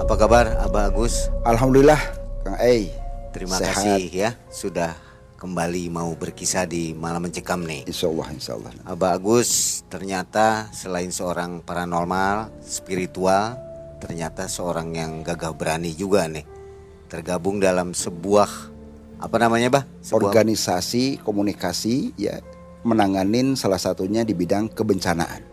Apa kabar Abah Agus? Alhamdulillah Kang Ei. Terima Sehat. kasih ya sudah kembali mau berkisah di Malam Mencekam nih. Insya Allah, insya Allah. Abah Agus ternyata selain seorang paranormal, spiritual, ternyata seorang yang gagah berani juga nih. Tergabung dalam sebuah apa namanya, Bah? Sebuah Organisasi komunikasi ya menanganin salah satunya di bidang kebencanaan.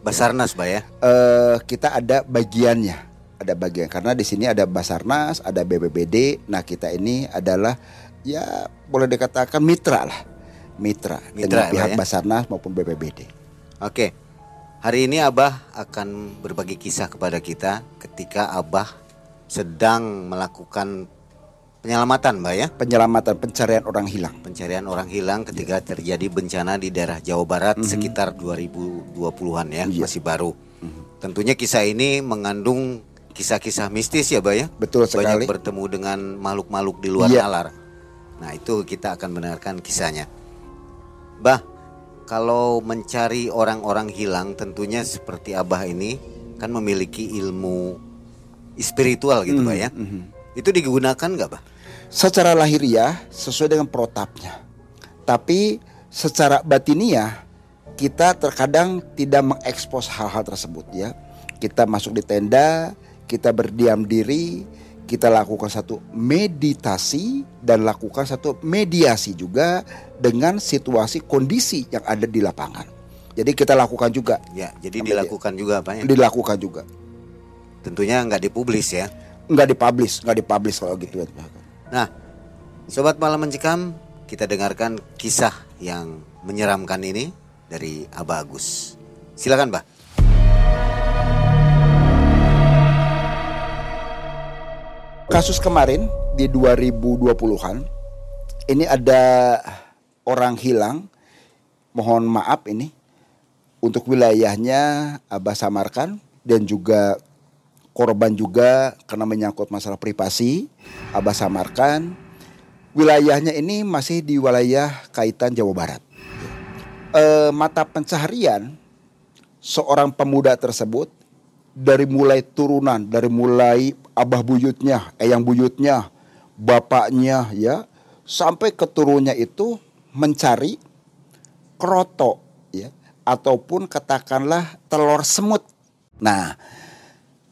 Basarnas, Bah ya. Eh kita ada bagiannya, ada bagian karena di sini ada Basarnas, ada BBBD. Nah kita ini adalah ya boleh dikatakan mitra lah, mitra, Mitra, dengan pihak Pak, ya? Basarnas maupun BBBD. Oke. Hari ini Abah akan berbagi kisah kepada kita ketika Abah sedang melakukan penyelamatan, Mbak ya. Penyelamatan pencarian orang hilang. pencarian orang hilang ketika terjadi bencana di daerah Jawa Barat sekitar 2020-an ya, Iya. masih baru. Tentunya kisah ini mengandung kisah-kisah mistis ya, Bay ya. Betul Banyak sekali. bertemu dengan makhluk-makhluk di luar Iya. nalar. Nah, itu kita akan mendengarkan kisahnya. Bah, kalau mencari orang-orang hilang tentunya seperti Abah ini kan memiliki ilmu spiritual gitu, Bah ya. Itu digunakan nggak, Bah? secara lahiriah sesuai dengan protapnya. Tapi secara batiniah kita terkadang tidak mengekspos hal-hal tersebut ya. Kita masuk di tenda, kita berdiam diri, kita lakukan satu meditasi dan lakukan satu mediasi juga dengan situasi kondisi yang ada di lapangan. Jadi kita lakukan juga, Ya, jadi dilakukan juga apa ya? dilakukan juga. Tentunya nggak dipublis ya. Nggak dipublish, nggak dipublish kalau gitu. Nah, sobat malam mencekam, kita dengarkan kisah yang menyeramkan ini dari Abah Agus. Silakan, Mbak. Kasus kemarin di 2020-an ini ada orang hilang. Mohon maaf ini untuk wilayahnya Abah samarkan dan juga korban juga karena menyangkut masalah privasi Abah samarkan. Wilayahnya ini masih di wilayah kaitan Jawa Barat. Eh, mata pencaharian seorang pemuda tersebut dari mulai turunan, dari mulai abah buyutnya, eyang buyutnya, bapaknya ya, sampai keturunnya itu mencari kroto ya, ataupun katakanlah telur semut. Nah,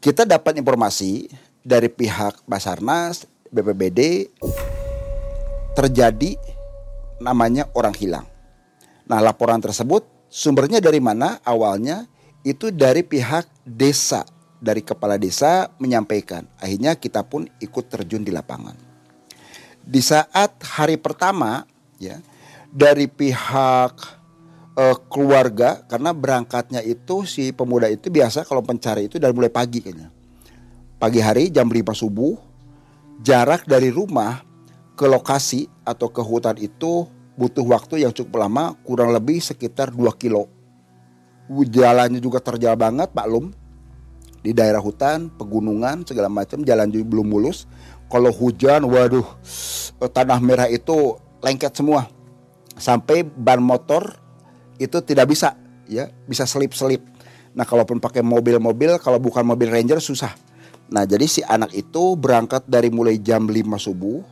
kita dapat informasi dari pihak Basarnas, BPBD terjadi namanya orang hilang. Nah, laporan tersebut sumbernya dari mana? Awalnya itu dari pihak desa, dari kepala desa menyampaikan. Akhirnya kita pun ikut terjun di lapangan. Di saat hari pertama ya, dari pihak eh, keluarga karena berangkatnya itu si pemuda itu biasa kalau pencari itu dari mulai pagi kayaknya. Pagi hari jam 5 subuh jarak dari rumah ke lokasi atau ke hutan itu butuh waktu yang cukup lama kurang lebih sekitar 2 kilo. Jalannya juga terjal banget Pak Lum. Di daerah hutan, pegunungan segala macam jalan juga belum mulus. Kalau hujan waduh eh, tanah merah itu lengket semua. Sampai ban motor itu tidak bisa ya, bisa selip-selip. Nah, kalaupun pakai mobil-mobil kalau bukan mobil Ranger susah. Nah, jadi si anak itu berangkat dari mulai jam 5 subuh,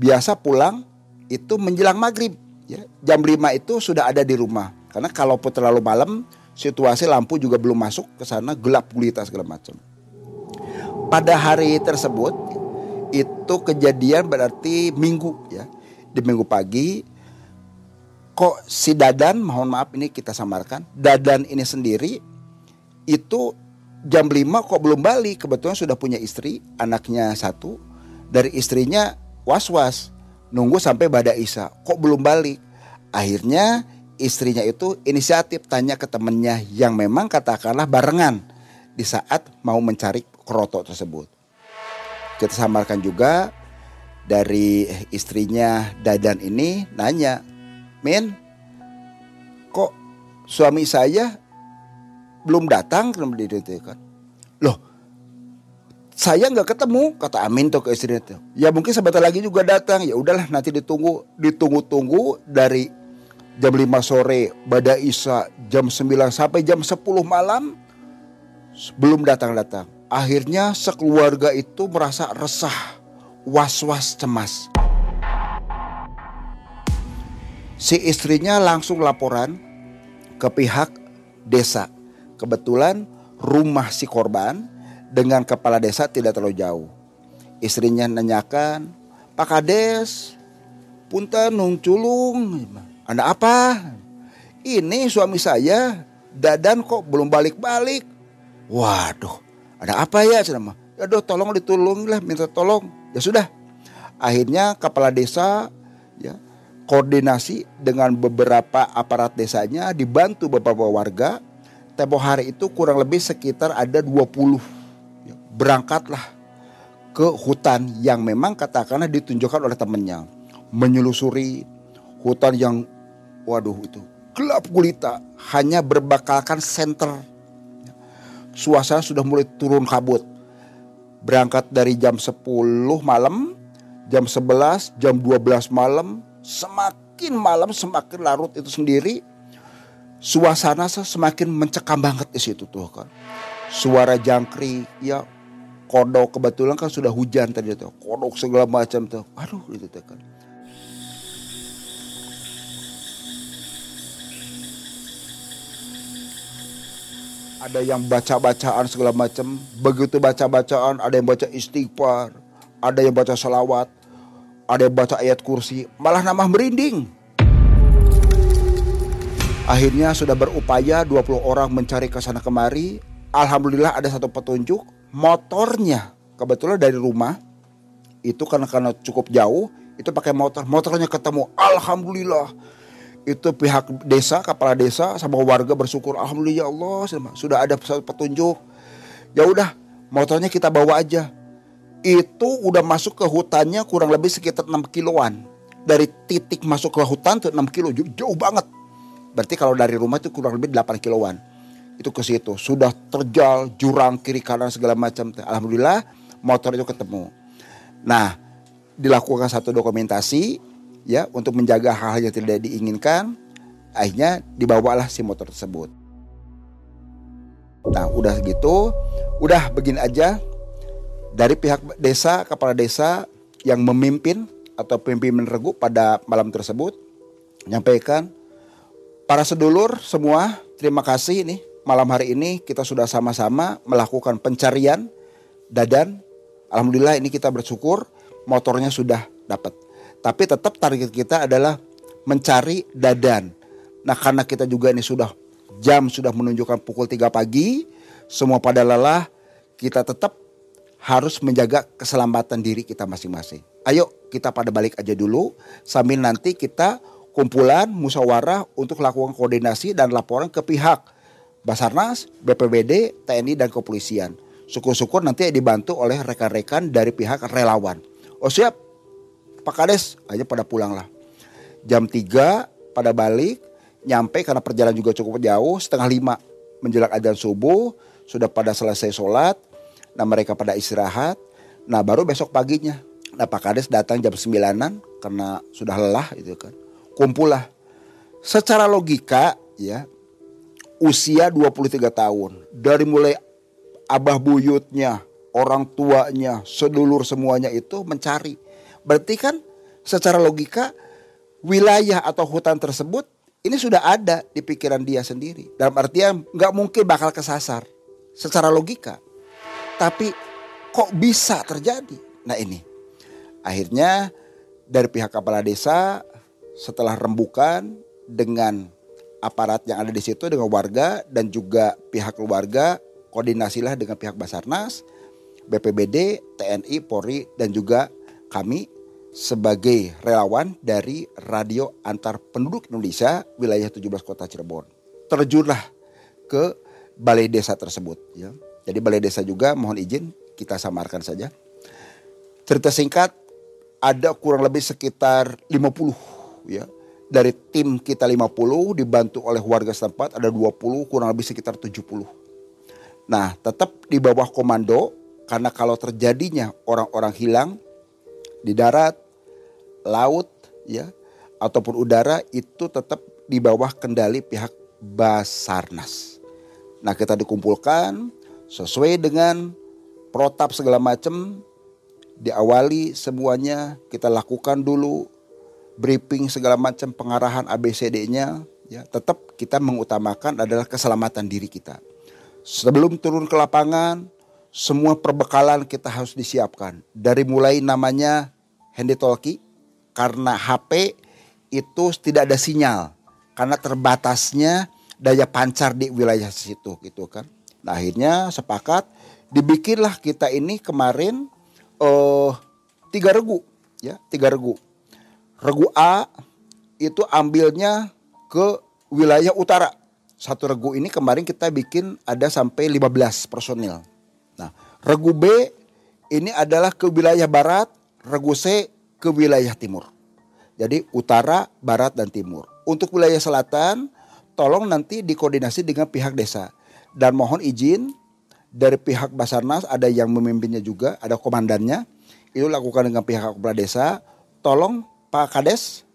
biasa pulang itu menjelang maghrib. Ya. Jam 5 itu sudah ada di rumah. Karena kalaupun terlalu malam, situasi lampu juga belum masuk ke sana, gelap gulita segala macam. Pada hari tersebut, itu kejadian berarti minggu ya. Di minggu pagi, kok si Dadan, mohon maaf ini kita samarkan, Dadan ini sendiri itu jam 5 kok belum balik kebetulan sudah punya istri anaknya satu dari istrinya was-was nunggu sampai pada Isa kok belum balik akhirnya istrinya itu inisiatif tanya ke temennya yang memang katakanlah barengan di saat mau mencari kroto tersebut. Kita samarkan juga dari istrinya Dadan ini nanya Min kok suami saya belum datang? Kenapa didetikan loh saya nggak ketemu kata Amin tuh ke istrinya tuh. Ya mungkin sebentar lagi juga datang. Ya udahlah nanti ditunggu ditunggu-tunggu dari jam 5 sore Bada Isa jam 9 sampai jam 10 malam belum datang-datang Akhirnya sekeluarga itu merasa resah, was-was cemas. Si istrinya langsung laporan ke pihak desa. Kebetulan rumah si korban dengan kepala desa tidak terlalu jauh. Istrinya nanyakan, Pak Kades, punten nung culung, ada apa? Ini suami saya, Dadan kok belum balik-balik. Waduh, ada apa ya cenah Ya doh tolong ditolong lah minta tolong. Ya sudah. Akhirnya kepala desa ya koordinasi dengan beberapa aparat desanya dibantu beberapa warga. Tempo hari itu kurang lebih sekitar ada 20 ya, berangkatlah ke hutan yang memang katakanlah ditunjukkan oleh temannya menyelusuri hutan yang waduh itu gelap gulita hanya berbakalkan senter suasana sudah mulai turun kabut. Berangkat dari jam 10 malam, jam 11, jam 12 malam, semakin malam semakin larut itu sendiri. Suasana semakin mencekam banget di situ tuh kan. Suara jangkrik, ya kodok kebetulan kan sudah hujan tadi tuh. Kodok segala macam tuh. Aduh itu tuh kan. Ada yang baca-bacaan segala macam. Begitu baca-bacaan, ada yang baca istighfar, ada yang baca salawat, ada yang baca ayat kursi, malah nambah merinding. Akhirnya sudah berupaya 20 orang mencari ke sana kemari. Alhamdulillah ada satu petunjuk, motornya kebetulan dari rumah itu karena karena cukup jauh itu pakai motor motornya ketemu alhamdulillah itu pihak desa, kepala desa sama warga bersyukur alhamdulillah ya Allah sudah ada petunjuk. Ya udah, motornya kita bawa aja. Itu udah masuk ke hutannya kurang lebih sekitar 6 kiloan. Dari titik masuk ke hutan ke 6 kilo jauh, jauh banget. Berarti kalau dari rumah itu kurang lebih 8 kiloan. Itu ke situ, sudah terjal jurang kiri kanan segala macam. Alhamdulillah motor itu ketemu. Nah, dilakukan satu dokumentasi ya untuk menjaga hal-hal yang tidak diinginkan akhirnya dibawalah si motor tersebut. Nah udah gitu udah begini aja dari pihak desa kepala desa yang memimpin atau pimpinan regu pada malam tersebut menyampaikan para sedulur semua terima kasih nih malam hari ini kita sudah sama-sama melakukan pencarian dadan alhamdulillah ini kita bersyukur motornya sudah dapat tapi tetap target kita adalah mencari dadan. Nah karena kita juga ini sudah jam sudah menunjukkan pukul 3 pagi, semua pada lelah, kita tetap harus menjaga keselamatan diri kita masing-masing. Ayo kita pada balik aja dulu sambil nanti kita kumpulan musyawarah untuk lakukan koordinasi dan laporan ke pihak Basarnas, BPBD, TNI dan kepolisian. Syukur-syukur nanti dibantu oleh rekan-rekan dari pihak relawan. Oh siap, Pak Kades aja pada pulang lah. Jam 3 pada balik, nyampe karena perjalanan juga cukup jauh, setengah lima menjelang adzan subuh, sudah pada selesai sholat, nah mereka pada istirahat, nah baru besok paginya, nah Pak Kades datang jam sembilanan karena sudah lelah itu kan, kumpul lah. Secara logika ya, usia 23 tahun, dari mulai abah buyutnya, orang tuanya, sedulur semuanya itu mencari Berarti kan secara logika wilayah atau hutan tersebut ini sudah ada di pikiran dia sendiri. Dalam artian nggak mungkin bakal kesasar secara logika. Tapi kok bisa terjadi? Nah ini akhirnya dari pihak kepala desa setelah rembukan dengan aparat yang ada di situ dengan warga dan juga pihak keluarga koordinasilah dengan pihak Basarnas, BPBD, TNI, Polri dan juga kami sebagai relawan dari Radio Antar Penduduk Indonesia wilayah 17 Kota Cirebon. Terjunlah ke balai desa tersebut ya. Jadi balai desa juga mohon izin kita samarkan saja. Cerita singkat ada kurang lebih sekitar 50 ya. Dari tim kita 50 dibantu oleh warga setempat ada 20 kurang lebih sekitar 70. Nah, tetap di bawah komando karena kalau terjadinya orang-orang hilang di darat, laut, ya, ataupun udara itu tetap di bawah kendali pihak Basarnas. Nah, kita dikumpulkan sesuai dengan protap segala macam diawali semuanya kita lakukan dulu briefing segala macam pengarahan ABCD-nya ya tetap kita mengutamakan adalah keselamatan diri kita. Sebelum turun ke lapangan semua perbekalan kita harus disiapkan. Dari mulai namanya handy talkie karena HP itu tidak ada sinyal. Karena terbatasnya daya pancar di wilayah situ gitu kan. Nah akhirnya sepakat dibikinlah kita ini kemarin uh, tiga regu ya tiga regu. Regu A itu ambilnya ke wilayah utara. Satu regu ini kemarin kita bikin ada sampai 15 personil nah regu B ini adalah ke wilayah barat regu C ke wilayah timur jadi utara barat dan timur untuk wilayah selatan tolong nanti dikoordinasi dengan pihak desa dan mohon izin dari pihak Basarnas ada yang memimpinnya juga, ada komandannya. Itu lakukan dengan pihak kepala desa. Tolong Pak Kades,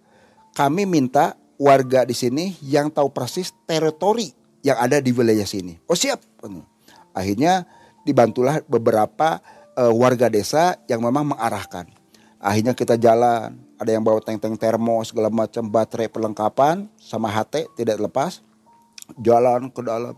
kami minta warga di sini yang tahu persis teritori yang ada di wilayah sini. Oh siap. Akhirnya dibantulah beberapa uh, warga desa yang memang mengarahkan. Akhirnya kita jalan, ada yang bawa tank-tank termo segala macam baterai perlengkapan sama HT tidak lepas. Jalan ke dalam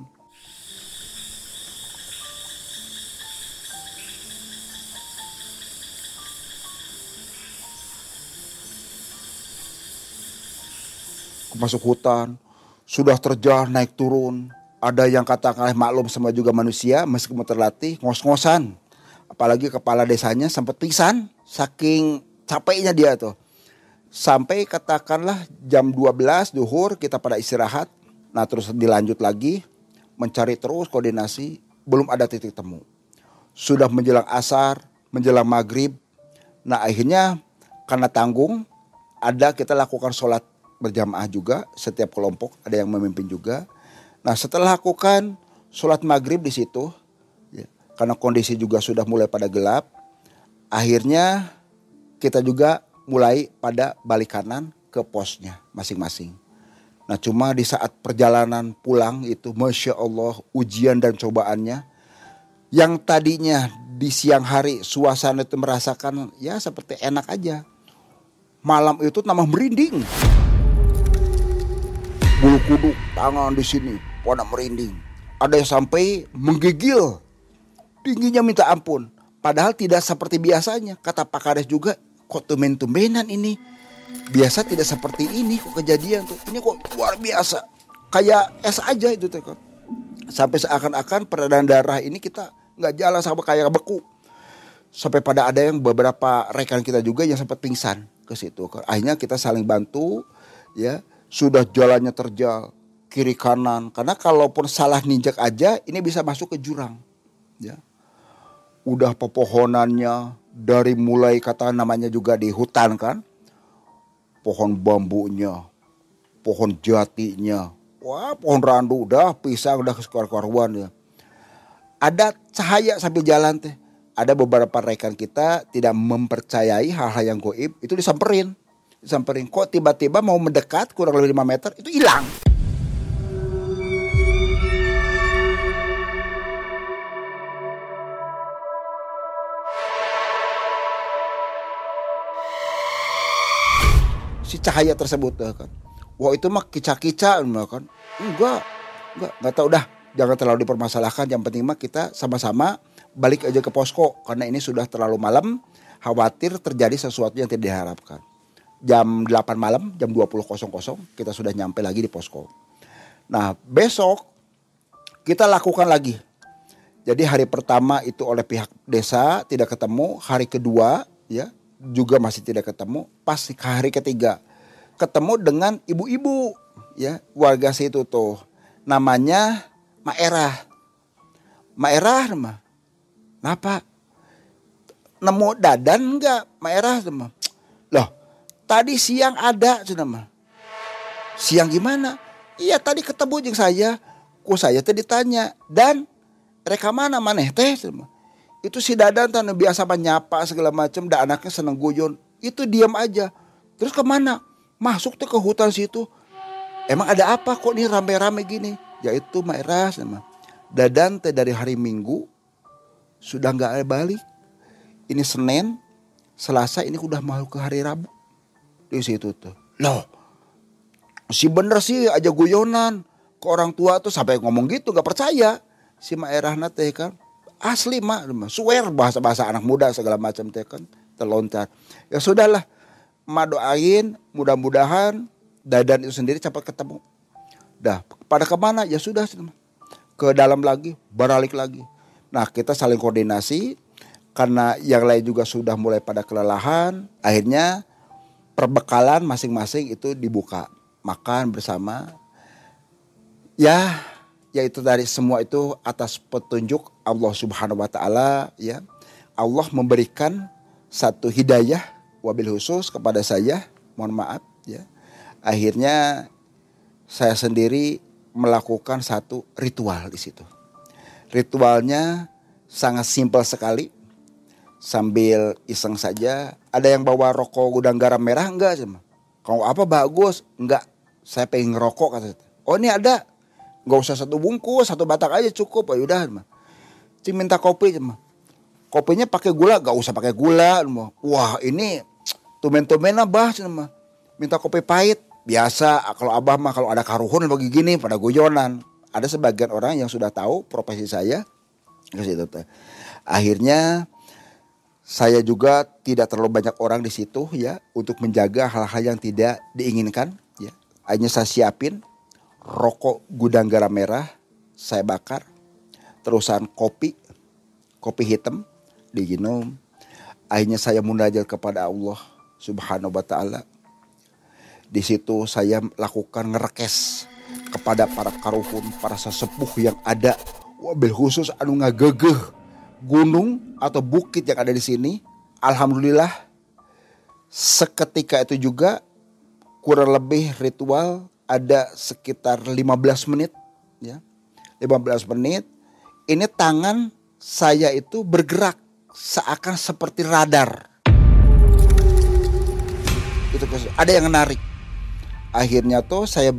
masuk hutan, sudah terjal naik turun. Ada yang katakan maklum sama juga manusia meskipun terlatih ngos-ngosan. Apalagi kepala desanya sempat pingsan saking capeknya dia tuh. Sampai katakanlah jam 12 duhur kita pada istirahat. Nah terus dilanjut lagi mencari terus koordinasi belum ada titik temu. Sudah menjelang asar, menjelang maghrib. Nah akhirnya karena tanggung ada kita lakukan sholat berjamaah juga setiap kelompok ada yang memimpin juga. Nah setelah lakukan sholat maghrib di situ ya, karena kondisi juga sudah mulai pada gelap, akhirnya kita juga mulai pada balik kanan ke posnya masing-masing. Nah cuma di saat perjalanan pulang itu Masya Allah ujian dan cobaannya yang tadinya di siang hari suasana itu merasakan ya seperti enak aja. Malam itu tambah merinding bulu kuduk, tangan di sini, pada merinding. Ada yang sampai menggigil, tingginya minta ampun. Padahal tidak seperti biasanya. Kata Pak Kades juga, kok tumen-tumenan ini. Biasa tidak seperti ini kok kejadian tuh. Ini kok luar biasa. Kayak es aja itu tuh. Sampai seakan-akan peredaran darah ini kita nggak jalan sama kayak beku. Sampai pada ada yang beberapa rekan kita juga yang sempat pingsan ke situ. Akhirnya kita saling bantu ya sudah jalannya terjal kiri kanan. Karena kalaupun salah ninjak aja ini bisa masuk ke jurang. Ya. Udah pepohonannya dari mulai kata namanya juga di hutan kan. Pohon bambunya pohon jatinya. Wah pohon randu udah pisang udah keluar-keluaran ya. Ada cahaya sambil jalan teh. Ada beberapa rekan kita tidak mempercayai hal-hal yang goib itu disamperin samperin kok tiba-tiba mau mendekat kurang lebih 5 meter itu hilang. Si cahaya tersebut ya kan. Wah itu mah kica-kica kan. Enggak enggak enggak tahu dah. Jangan terlalu dipermasalahkan. Yang penting mah kita sama-sama balik aja ke posko. Karena ini sudah terlalu malam khawatir terjadi sesuatu yang tidak diharapkan jam 8 malam, jam 20.00 kita sudah nyampe lagi di posko. Nah besok kita lakukan lagi. Jadi hari pertama itu oleh pihak desa tidak ketemu, hari kedua ya juga masih tidak ketemu, pas hari ketiga ketemu dengan ibu-ibu ya warga situ tuh namanya Maerah. Maerah mah. Kenapa? Nemu dadan enggak Maerah mah? Loh, Tadi siang ada sudah mah. Siang gimana? Iya tadi ketemu jeng saya. Ku saya tadi ditanya. Dan mereka mana maneh teh? Itu si Dadan tanah biasa menyapa segala macam. Dan anaknya seneng guyon. Itu diam aja. Terus ke mana? Masuk tuh ke hutan situ. Emang ada apa kok nih rame-rame gini? Yaitu Maeras sama. Dadan teh dari hari Minggu sudah nggak balik. Ini Senin, Selasa ini udah mau ke hari Rabu. Di situ tuh. Loh, si bener sih aja guyonan. Ke orang tua tuh sampai ngomong gitu gak percaya. Si Mak Erahna kan. Asli mak, swear bahasa-bahasa anak muda segala macam teh kan. Terlontar. Ya sudahlah, mak doain mudah-mudahan Dadan itu sendiri cepat ketemu. Dah, pada ke mana? Ya sudah, ke dalam lagi, beralik lagi. Nah kita saling koordinasi karena yang lain juga sudah mulai pada kelelahan. Akhirnya perbekalan masing-masing itu dibuka, makan bersama. Ya, yaitu dari semua itu atas petunjuk Allah Subhanahu Wa Taala. Ya, Allah memberikan satu hidayah wabil khusus kepada saya. Mohon maaf, ya akhirnya saya sendiri melakukan satu ritual di situ. Ritualnya sangat simpel sekali. Sambil iseng saja, ada yang bawa rokok gudang garam merah enggak cuma. Kalau apa bagus? Enggak. Saya pengen ngerokok kata. Oh ini ada. Enggak usah satu bungkus, satu batang aja cukup. Oh udah cuma. Cing minta kopi cuma. Kopinya pakai gula, enggak usah pakai gula. Wah ini tumen-tumen bah cuma. Minta kopi pahit biasa kalau abah mah kalau ada karuhun bagi gini pada guyonan ada sebagian orang yang sudah tahu profesi saya ke situ akhirnya saya juga tidak terlalu banyak orang di situ ya untuk menjaga hal-hal yang tidak diinginkan ya. Hanya saya siapin rokok gudang garam merah saya bakar terusan kopi kopi hitam diginum akhirnya saya munajat kepada Allah subhanahu wa ta'ala. Di situ saya lakukan ngerekes kepada para karuhun, para sesepuh yang ada. Wabil khusus anu ngagegeh gunung atau bukit yang ada di sini. Alhamdulillah seketika itu juga kurang lebih ritual ada sekitar 15 menit ya. 15 menit ini tangan saya itu bergerak seakan seperti radar. Itu ada yang menarik akhirnya tuh saya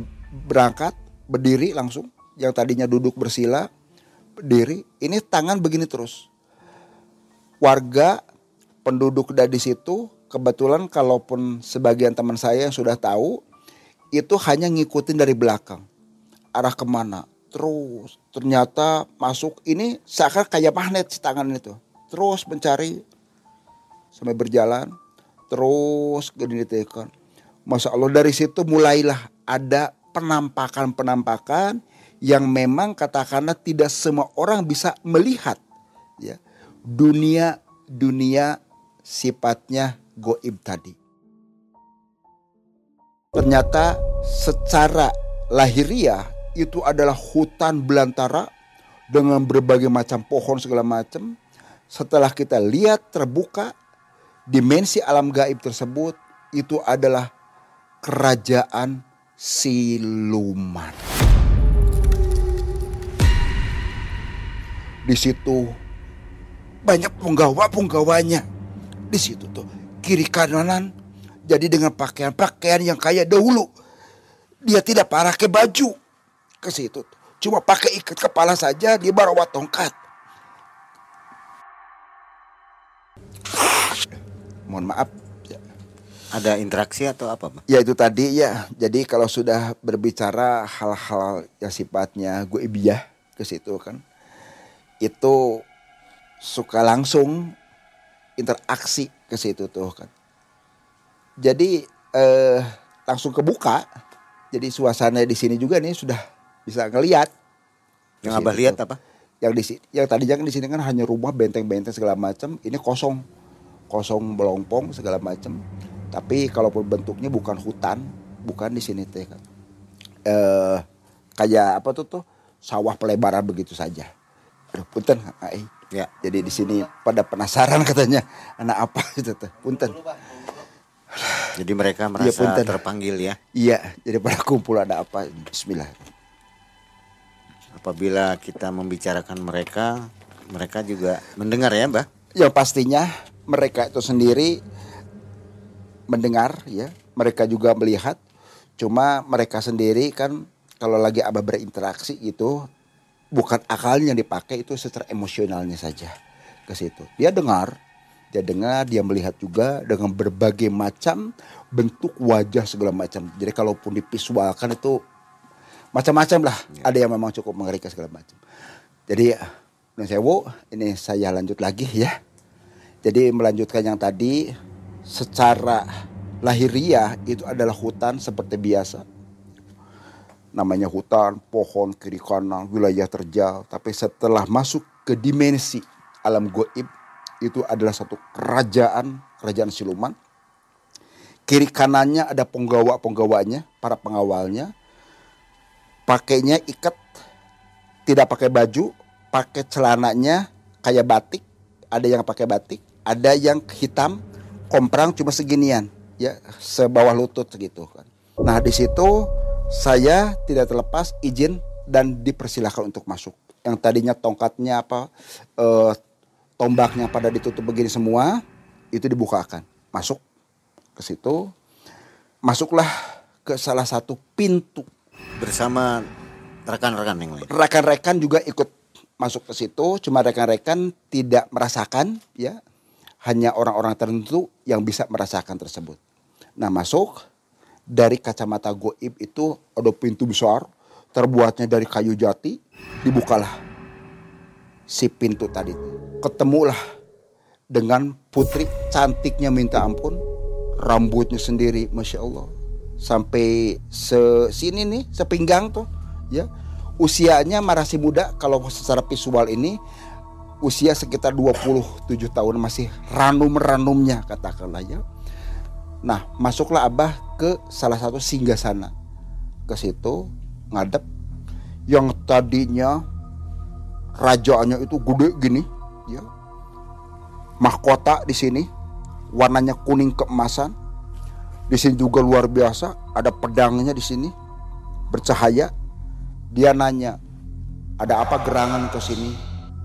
berangkat berdiri langsung yang tadinya duduk bersila berdiri ini tangan begini terus warga penduduk dari situ kebetulan kalaupun sebagian teman saya yang sudah tahu itu hanya ngikutin dari belakang. Arah ke mana? Terus ternyata masuk ini seakan kayak magnet si tangan itu. Terus mencari sampai berjalan terus ditekan Masya Allah dari situ mulailah ada penampakan-penampakan yang memang katakanlah tidak semua orang bisa melihat ya dunia dunia sifatnya goib tadi. Ternyata secara lahiriah itu adalah hutan belantara dengan berbagai macam pohon segala macam. Setelah kita lihat terbuka dimensi alam gaib tersebut itu adalah kerajaan siluman. Di situ banyak penggawa-penggawanya. Di situ tuh kiri kanan jadi dengan pakaian-pakaian yang kayak dahulu. Dia tidak pakai baju ke situ. Cuma pakai ikat kepala saja dia bawa tongkat. Mohon maaf ada interaksi atau apa Pak? Ya itu tadi ya. Jadi kalau sudah berbicara hal-hal yang sifatnya gue ibiah ke situ kan. Itu suka langsung interaksi ke situ tuh kan. Jadi eh, langsung kebuka. Jadi suasana di sini juga nih sudah bisa ngelihat. Yang abah lihat apa? Yang di sini, yang tadinya kan di sini kan hanya rumah benteng-benteng segala macam. Ini kosong, kosong belompong segala macam tapi kalaupun bentuknya bukan hutan, bukan di sini teh kan. Eh kayak apa tuh tuh sawah pelebaran begitu saja. Aduh, punten, ai. Ya. Jadi di sini pada penasaran katanya anak apa itu tuh. Punten. Jadi mereka iya, merasa ya, terpanggil ya. Iya, jadi pada kumpul ada apa? Bismillah. Apabila kita membicarakan mereka, mereka juga mendengar ya, Mbah? Ya pastinya mereka itu sendiri mendengar ya, mereka juga melihat. Cuma mereka sendiri kan kalau lagi abah berinteraksi itu bukan akalnya yang dipakai itu secara emosionalnya saja. ke situ. Dia dengar, dia dengar, dia melihat juga dengan berbagai macam bentuk wajah segala macam. Jadi kalaupun divisualkan itu macam-macam lah. Ya. Ada yang memang cukup mengerikan segala macam. Jadi Nun Sewu, ini saya lanjut lagi ya. Jadi melanjutkan yang tadi secara lahiriah itu adalah hutan seperti biasa. Namanya hutan, pohon, kiri kanan, wilayah terjal. Tapi setelah masuk ke dimensi alam goib itu adalah satu kerajaan, kerajaan siluman. Kiri kanannya ada penggawa-penggawanya, para pengawalnya. Pakainya ikat, tidak pakai baju, pakai celananya kayak batik, ada yang pakai batik, ada yang hitam, komprang cuma seginian, ya sebawah lutut segitu kan. Nah di situ saya tidak terlepas izin dan dipersilahkan untuk masuk. Yang tadinya tongkatnya apa, eh, tombaknya pada ditutup begini semua, itu dibukakan, masuk ke situ, masuklah ke salah satu pintu bersama rekan-rekan yang lain. Rekan-rekan juga ikut masuk ke situ, cuma rekan-rekan tidak merasakan, ya hanya orang-orang tertentu yang bisa merasakan tersebut. Nah masuk dari kacamata goib itu ada pintu besar terbuatnya dari kayu jati dibukalah si pintu tadi. Ketemulah dengan putri cantiknya minta ampun rambutnya sendiri masya Allah. Sampai se sini nih sepinggang tuh ya. Usianya masih muda kalau secara visual ini usia sekitar 27 tahun masih ranum-ranumnya katakanlah ya. Nah, masuklah Abah ke salah satu singgah sana. Ke situ ngadep yang tadinya rajaannya itu gede gini, ya. Mahkota di sini warnanya kuning keemasan. Di sini juga luar biasa, ada pedangnya di sini bercahaya. Dia nanya, "Ada apa gerangan ke sini?"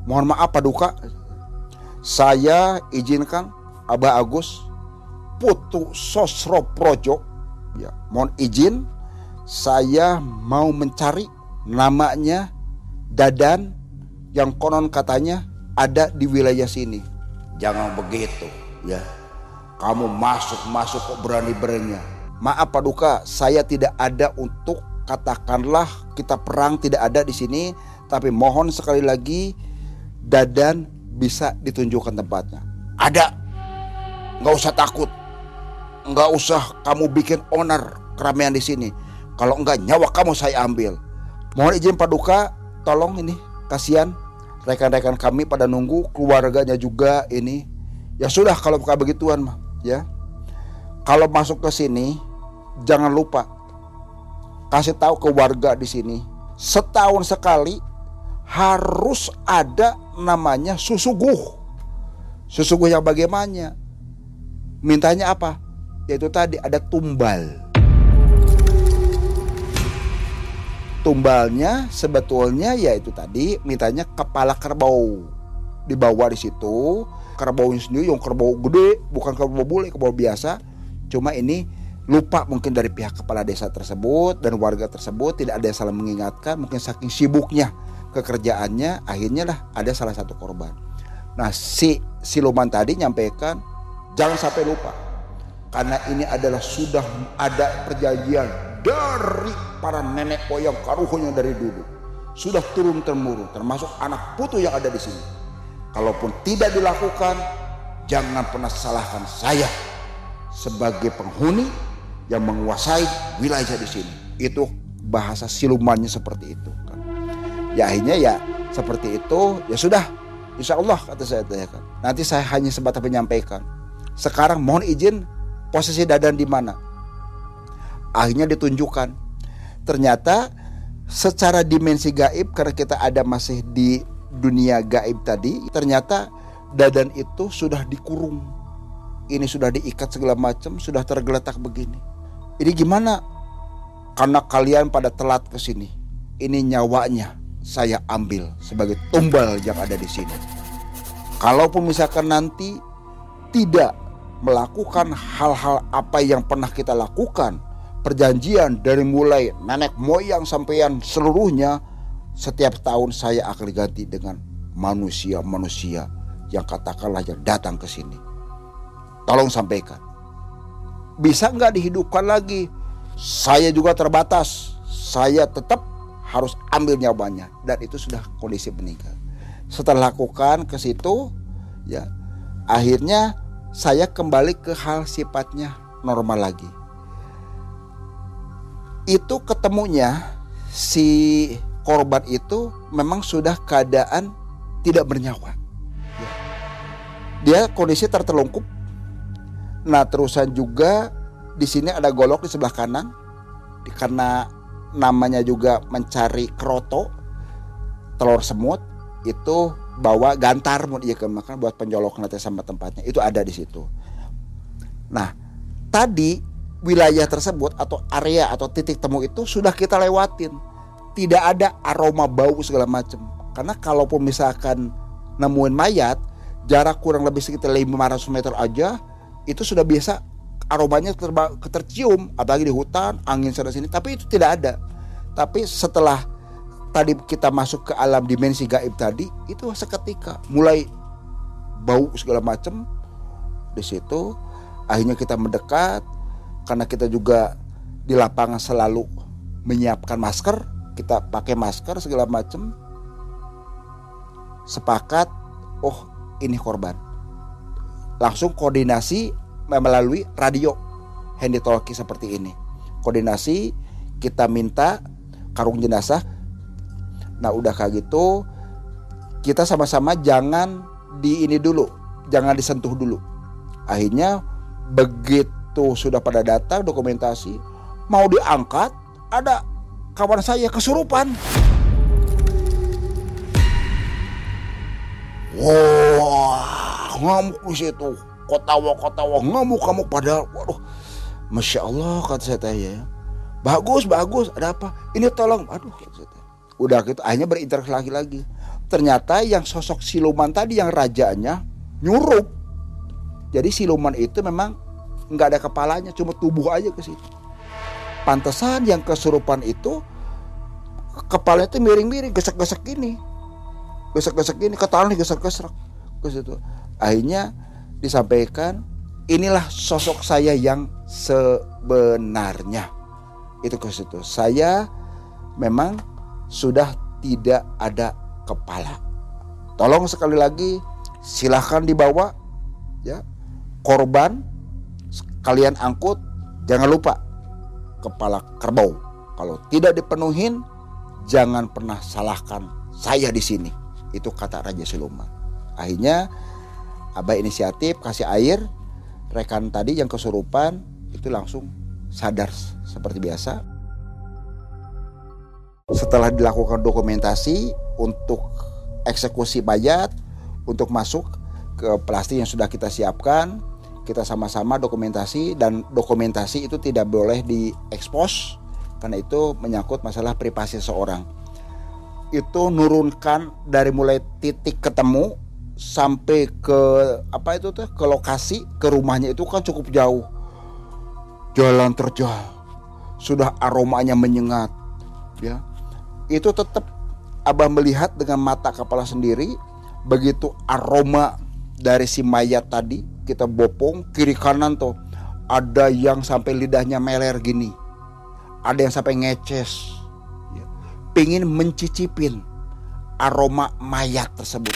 Mohon maaf Paduka, saya izinkan Abah Agus Putu Sosro Projo, ya, mohon izin saya mau mencari namanya Dadan yang konon katanya ada di wilayah sini. Jangan begitu, ya. Kamu masuk-masuk kok berani-beraninya. Maaf Paduka, saya tidak ada untuk katakanlah kita perang tidak ada di sini, tapi mohon sekali lagi Dadan bisa ditunjukkan tempatnya. Ada. Nggak usah takut. Nggak usah kamu bikin owner keramaian di sini. Kalau enggak nyawa kamu saya ambil. Mohon izin Paduka, tolong ini kasihan rekan-rekan kami pada nunggu keluarganya juga ini. Ya sudah kalau bukan begituan mah, ya. Kalau masuk ke sini jangan lupa kasih tahu ke warga di sini setahun sekali harus ada namanya susuguh. Susuguh yang bagaimana? Mintanya apa? Yaitu tadi ada tumbal. Tumbalnya sebetulnya yaitu tadi mintanya kepala kerbau. Dibawa di situ, kerbau sendiri yang kerbau gede, bukan kerbau bule, kerbau biasa. Cuma ini lupa mungkin dari pihak kepala desa tersebut dan warga tersebut tidak ada yang salah mengingatkan mungkin saking sibuknya kekerjaannya akhirnya lah ada salah satu korban. Nah si siluman tadi nyampaikan jangan sampai lupa karena ini adalah sudah ada perjanjian dari para nenek moyang karuhnya dari dulu. Sudah turun temurun termasuk anak putu yang ada di sini. Kalaupun tidak dilakukan jangan pernah salahkan saya sebagai penghuni yang menguasai wilayah di sini. Itu bahasa silumannya seperti itu. Ya akhirnya ya seperti itu. Ya sudah insya Allah kata saya nanti saya hanya sebatas menyampaikan. Sekarang mohon izin posisi dadan di mana? Akhirnya ditunjukkan. Ternyata secara dimensi gaib karena kita ada masih di dunia gaib tadi ternyata dadan itu sudah dikurung. Ini sudah diikat segala macam sudah tergeletak begini. Ini gimana? Karena kalian pada telat ke sini. Ini nyawanya saya ambil sebagai tumbal yang ada di sini. Kalaupun misalkan nanti tidak melakukan hal-hal apa yang pernah kita lakukan, perjanjian dari mulai nenek moyang sampeyan seluruhnya, setiap tahun saya akan diganti dengan manusia-manusia yang katakanlah yang datang ke sini. Tolong sampaikan. Bisa nggak dihidupkan lagi? Saya juga terbatas. Saya tetap harus ambil nyawanya dan itu sudah kondisi meninggal. Setelah lakukan ke situ, ya akhirnya saya kembali ke hal sifatnya normal lagi. Itu ketemunya si korban itu memang sudah keadaan tidak bernyawa. Ya. Dia kondisi tertelungkup. Nah terusan juga di sini ada golok di sebelah kanan karena namanya juga mencari kroto telur semut itu bawa gantar mau dia makan buat penjolok nanti sama tempatnya itu ada di situ. Nah tadi wilayah tersebut atau area atau titik temu itu sudah kita lewatin tidak ada aroma bau segala macam. Karena kalaupun misalkan nemuin mayat jarak kurang lebih sekitar 500 meter aja itu sudah biasa aromanya tercium apalagi di hutan angin sana sini tapi itu tidak ada tapi setelah tadi kita masuk ke alam dimensi gaib tadi itu seketika. Mulai bau segala macam di situ akhirnya kita mendekat karena kita juga di lapangan selalu menyiapkan masker kita pakai masker segala macam sepakat oh ini korban. Langsung koordinasi melalui radio handy talkie seperti ini. Koordinasi kita minta karung jenazah nah udah kayak gitu kita sama-sama jangan di ini dulu jangan disentuh dulu akhirnya begitu sudah pada datang dokumentasi mau diangkat ada kawan saya kesurupan. Wah, ngamuk di situ. Kotawa-kotawa ngamuk kamu pada waduh. Masya Allah kata saya tanya ya. Bagus, bagus. Ada apa? Ini tolong. Aduh. Udah gitu, akhirnya berinteraksi lagi lagi. Ternyata yang sosok siluman tadi yang rajanya nyurup. Jadi siluman itu memang nggak ada kepalanya, cuma tubuh aja ke situ. Pantesan yang kesurupan itu kepalanya itu miring-miring, gesek-gesek gini. Gesek-gesek gini, ketahuan gesek-gesek ke situ. Akhirnya disampaikan, inilah sosok saya yang sebenarnya. Itu ke situ. Saya memang sudah tidak ada kepala. Tolong sekali lagi silahkan dibawa ya korban kalian angkut jangan lupa kepala kerbau. Kalau tidak dipenuhin, jangan pernah salahkan saya di sini. Itu kata Raja Siluman. Akhirnya Abah inisiatif kasih air, rekan tadi yang kesurupan itu langsung sadar seperti biasa. Setelah dilakukan dokumentasi untuk eksekusi mayat, untuk masuk ke plastik yang sudah kita siapkan, kita sama-sama dokumentasi dan dokumentasi itu tidak boleh diekspos karena itu menyangkut masalah privasi seorang. Itu nurunkan dari mulai titik ketemu sampai ke apa itu tuh ke lokasi ke rumahnya itu kan cukup jauh. Jalan terjal. Sudah aromanya menyengat ya. Itu tetap Abah melihat dengan mata kepala sendiri begitu aroma dari si mayat tadi kita bopong kiri kanan tuh ada yang sampai lidahnya meler gini ada yang sampai ngeces ya. pingin mencicipin aroma mayat tersebut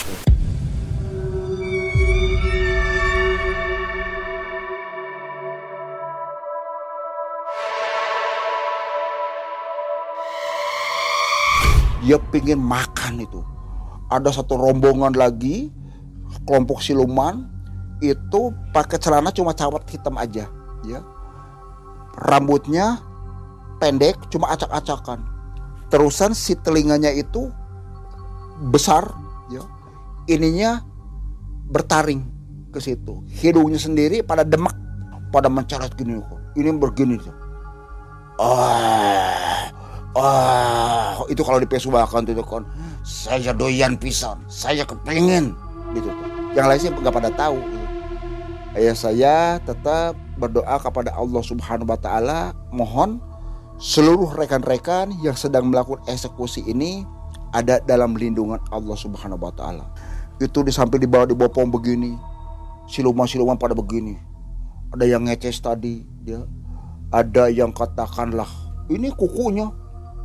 dia pingin makan itu. Ada satu rombongan lagi kelompok siluman itu pakai celana cuma cawat hitam aja ya. Rambutnya pendek cuma acak-acakan. Terusan si telinganya itu besar ya. Ininya bertaring ke situ. Hidungnya sendiri pada demak pada mencarat gini kok. Ini begini tuh. Ah ah itu kalau dipesubakan tuh kan saya doyan pisan. Saya kepengen gitu yang lain sih nggak pada tahu. Ayah saya tetap berdoa kepada Allah Subhanahu wa taala. Mohon seluruh rekan-rekan yang sedang melakukan eksekusi ini ada dalam lindungan Allah Subhanahu wa taala. itu di samping dibawa di bopong begini siluman-siluman pada begini. Ada yang ngeces tadi ya. Ada yang katakanlah ini kukunya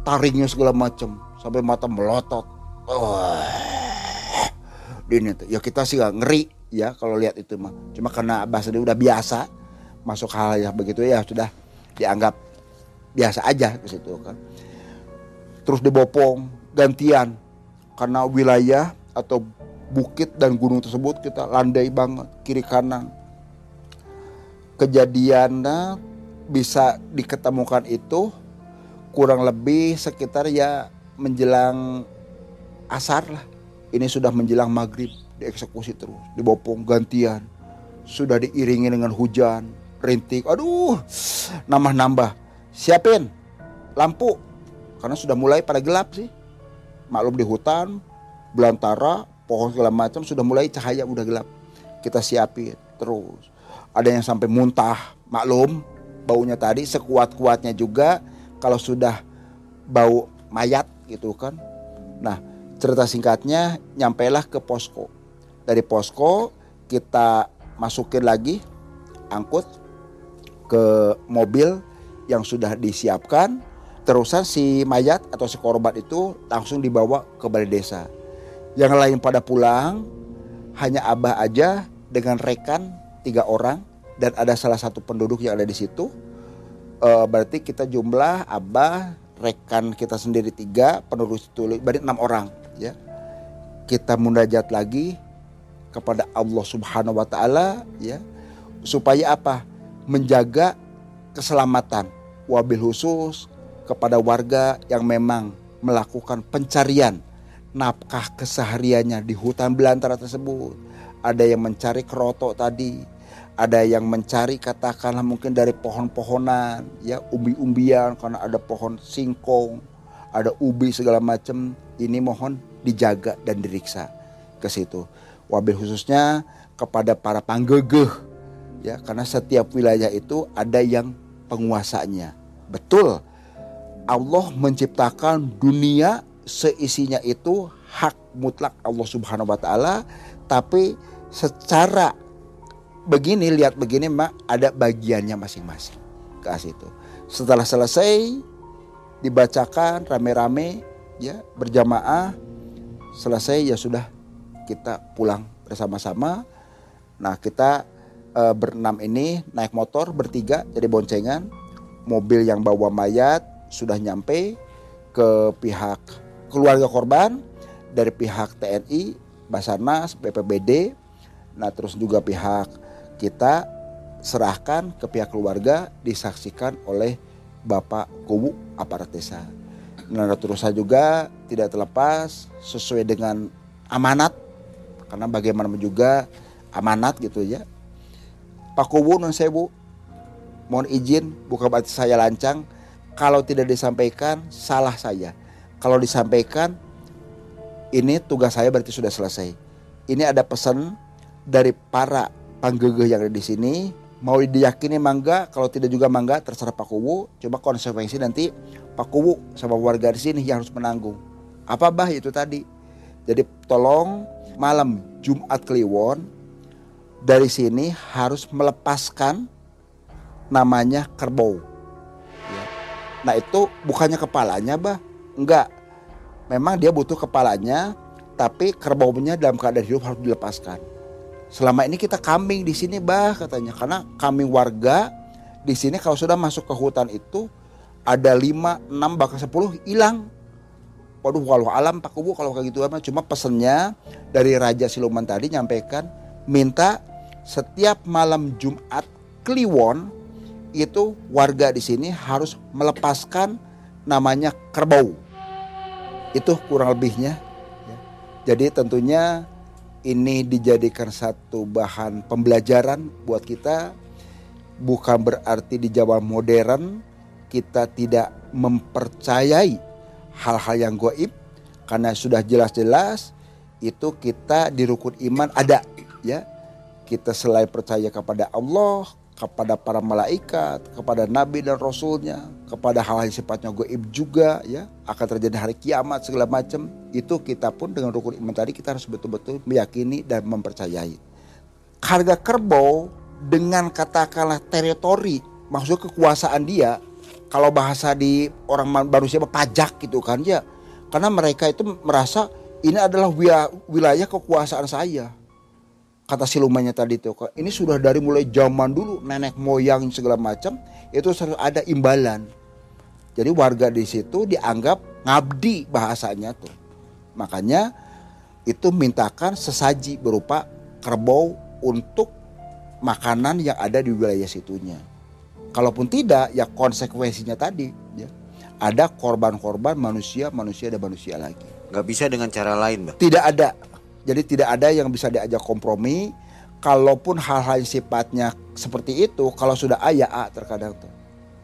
taringnya segala macam sampai mata melotot. Oh. ini ya kita sih gak ngeri ya kalau lihat itu mah. Cuma karena bahasa dia udah biasa masuk hal ya begitu ya sudah dianggap biasa aja ke situ kan. Terus dibopong gantian. Karena wilayah atau bukit dan gunung tersebut kita landai banget kiri kanan. Kejadiannya bisa diketemukan itu kurang lebih sekitar ya menjelang asar lah. Ini sudah menjelang maghrib dieksekusi terus dibopong gantian. Sudah diiringi dengan hujan rintik. Aduh nambah-nambah. Siapin lampu karena sudah mulai pada gelap sih. Maklum di hutan belantara pohon segala macam sudah mulai cahaya udah gelap. Kita siapin terus. Ada yang sampai muntah maklum baunya tadi sekuat-kuatnya juga kalau sudah bau mayat gitu kan nah cerita singkatnya nyampailah ke posko dari posko kita masukin lagi angkut ke mobil yang sudah disiapkan terusan si mayat atau si korban itu langsung dibawa ke balai desa. Yang lain pada pulang, hanya Abah aja dengan rekan tiga orang dan ada salah satu penduduk yang ada di situ. E, berarti kita jumlah Abah, rekan kita sendiri tiga, penduduk itu berarti enam orang. Ya, kita munajat lagi kepada Allah Subhanahu Wa Taala, ya, supaya apa? Menjaga keselamatan wabil khusus kepada warga yang memang melakukan pencarian nafkah kesehariannya di hutan belantara tersebut. Ada yang mencari kerotok tadi, ada yang mencari katakanlah mungkin dari pohon-pohonan, ya umbi-umbian karena ada pohon singkong, ada ubi segala macam. Ini mohon dijaga dan diriksa ke situ. Wabil khususnya kepada para panggegeh ya karena setiap wilayah itu ada yang penguasanya. Betul Allah menciptakan dunia seisinya itu hak mutlak Allah Subhanahu wa taala tapi secara begini lihat begini mak ada bagiannya masing-masing ke situ. Setelah selesai dibacakan rame-rame ya berjamaah selesai ya sudah kita pulang bersama-sama. Nah, kita e, berenam ini naik motor bertiga jadi boncengan. Mobil yang bawa mayat sudah nyampe ke pihak keluarga korban dari pihak TNI, Basarnas, BPBD, nah terus juga pihak kita serahkan ke pihak keluarga disaksikan oleh Bapak Kubu aparat desa. Nah terus saya juga tidak terlepas sesuai dengan amanat karena bagaimana juga amanat gitu ya. Pak Kubu non sebu mohon izin bukan berarti saya lancang kalau tidak disampaikan salah saya. Kalau disampaikan ini tugas saya berarti sudah selesai. Ini ada pesan dari para panggegeh yang ada di sini. Mau diyakini mangga, kalau tidak juga mangga terserah Pak Kuwu. Coba konsekuensi nanti Pak Kuwu sama warga di sini yang harus menanggung. Apa bah itu tadi? Jadi tolong malam Jumat Kliwon dari sini harus melepaskan namanya kerbau Nah itu bukannya kepalanya bah, enggak. Memang dia butuh kepalanya, tapi kerbaunya dalam keadaan hidup harus dilepaskan. Selama ini kita kambing di sini bah katanya, karena kambing warga di sini kalau sudah masuk ke hutan itu ada 5, 6 bahkan 10 hilang. Waduh kalau alam Pak Kubu kalau kayak gitu cuma pesennya dari Raja Siluman tadi nyampaikan minta setiap malam Jumat Kliwon itu warga di sini harus melepaskan namanya kerbau. Itu kurang lebihnya. Ya. Jadi tentunya ini dijadikan satu bahan pembelajaran buat kita. Bukan berarti di zaman modern kita tidak mempercayai hal-hal yang goib karena sudah jelas-jelas itu kita di rukun iman ada ya kita selain percaya kepada Allah, kepada para malaikat, kepada nabi dan rasulnya, kepada hal-hal yang sifatnya goib juga ya, akan terjadi hari kiamat segala macam. Itu kita pun dengan rukun iman tadi kita harus betul-betul meyakini dan mempercayai. Harga kerbau dengan katakanlah teritori, maksud kekuasaan dia, kalau bahasa di orang manusia pajak gitu kan ya. Karena mereka itu merasa ini adalah wilayah kekuasaan saya kata silumannya tadi itu ini sudah dari mulai zaman dulu nenek moyang segala macam itu selalu ada imbalan. Jadi warga di situ dianggap ngabdi bahasanya tuh. Makanya itu mintakan sesaji berupa kerbau untuk makanan yang ada di wilayah situnya. Kalaupun tidak ya konsekuensinya tadi ya. Ada korban-korban manusia manusia dan manusia lagi. Nggak bisa dengan cara lain mbak? Tidak ada jadi tidak ada yang bisa diajak kompromi. Kalaupun hal-hal yang sifatnya seperti itu, kalau sudah A ya A terkadang tuh.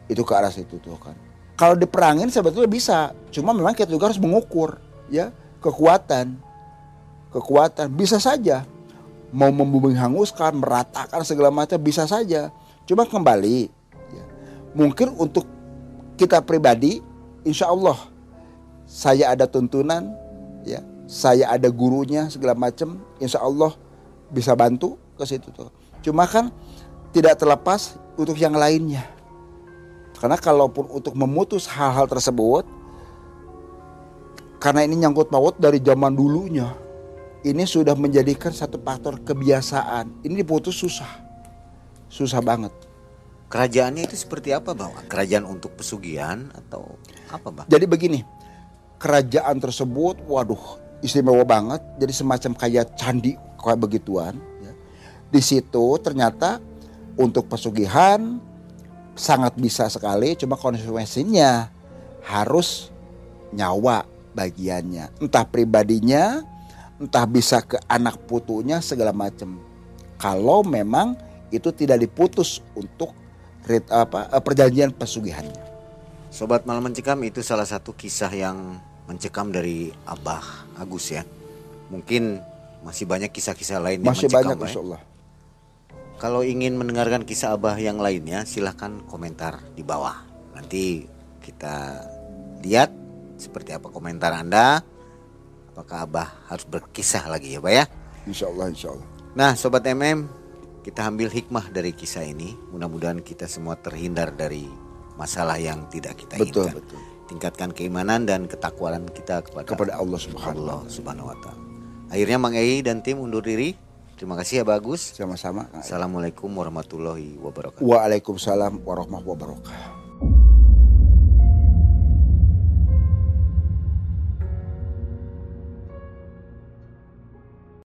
Itu ke arah situ tuh kan. Kalau diperangin sebetulnya bisa, cuma memang kita juga harus mengukur ya kekuatan. Kekuatan bisa saja mau membumi hanguskan, meratakan segala macam bisa saja. Cuma kembali ya. Mungkin untuk kita pribadi insya Allah saya ada tuntunan ya saya ada gurunya segala macam, insya Allah bisa bantu ke situ tuh. Cuma kan tidak terlepas untuk yang lainnya. Karena kalaupun untuk memutus hal-hal tersebut, karena ini nyangkut paut dari zaman dulunya, ini sudah menjadikan satu faktor kebiasaan. Ini diputus susah, susah banget. Kerajaannya itu seperti apa, bang? Kerajaan untuk pesugihan atau apa, bang? Jadi begini, kerajaan tersebut, waduh, istimewa banget jadi semacam kayak candi kayak begituan ya. di situ ternyata untuk pesugihan sangat bisa sekali cuma konsekuensinya harus nyawa bagiannya. Entah pribadinya entah bisa ke anak putunya segala macam. Kalau memang itu tidak diputus untuk apa eh, perjanjian pesugihannya. Sobat malam mencekam itu salah satu kisah yang mencekam dari Abah Agus ya. Mungkin masih banyak kisah-kisah lain masih yang mencekam. Masih banyak insya Allah. Kalau ingin mendengarkan kisah Abah yang lainnya silahkan komentar di bawah. Nanti kita lihat seperti apa komentar Anda. Apakah Abah harus berkisah lagi ya Pak ya? Insya Allah, insya Allah. Nah Sobat MM, kita ambil hikmah dari kisah ini. Mudah-mudahan kita semua terhindar dari masalah yang tidak kita betul, inginkan. Betul tingkatkan keimanan dan ketakwaan kita kepada kepada Allah Subhanahu, Allah Subhanahu wa taala. Akhirnya Mang Ei dan tim undur diri. Terima kasih ya bagus. Sama-sama. Assalamualaikum warahmatullahi wabarakatuh. Waalaikumsalam warahmatullahi wabarakatuh.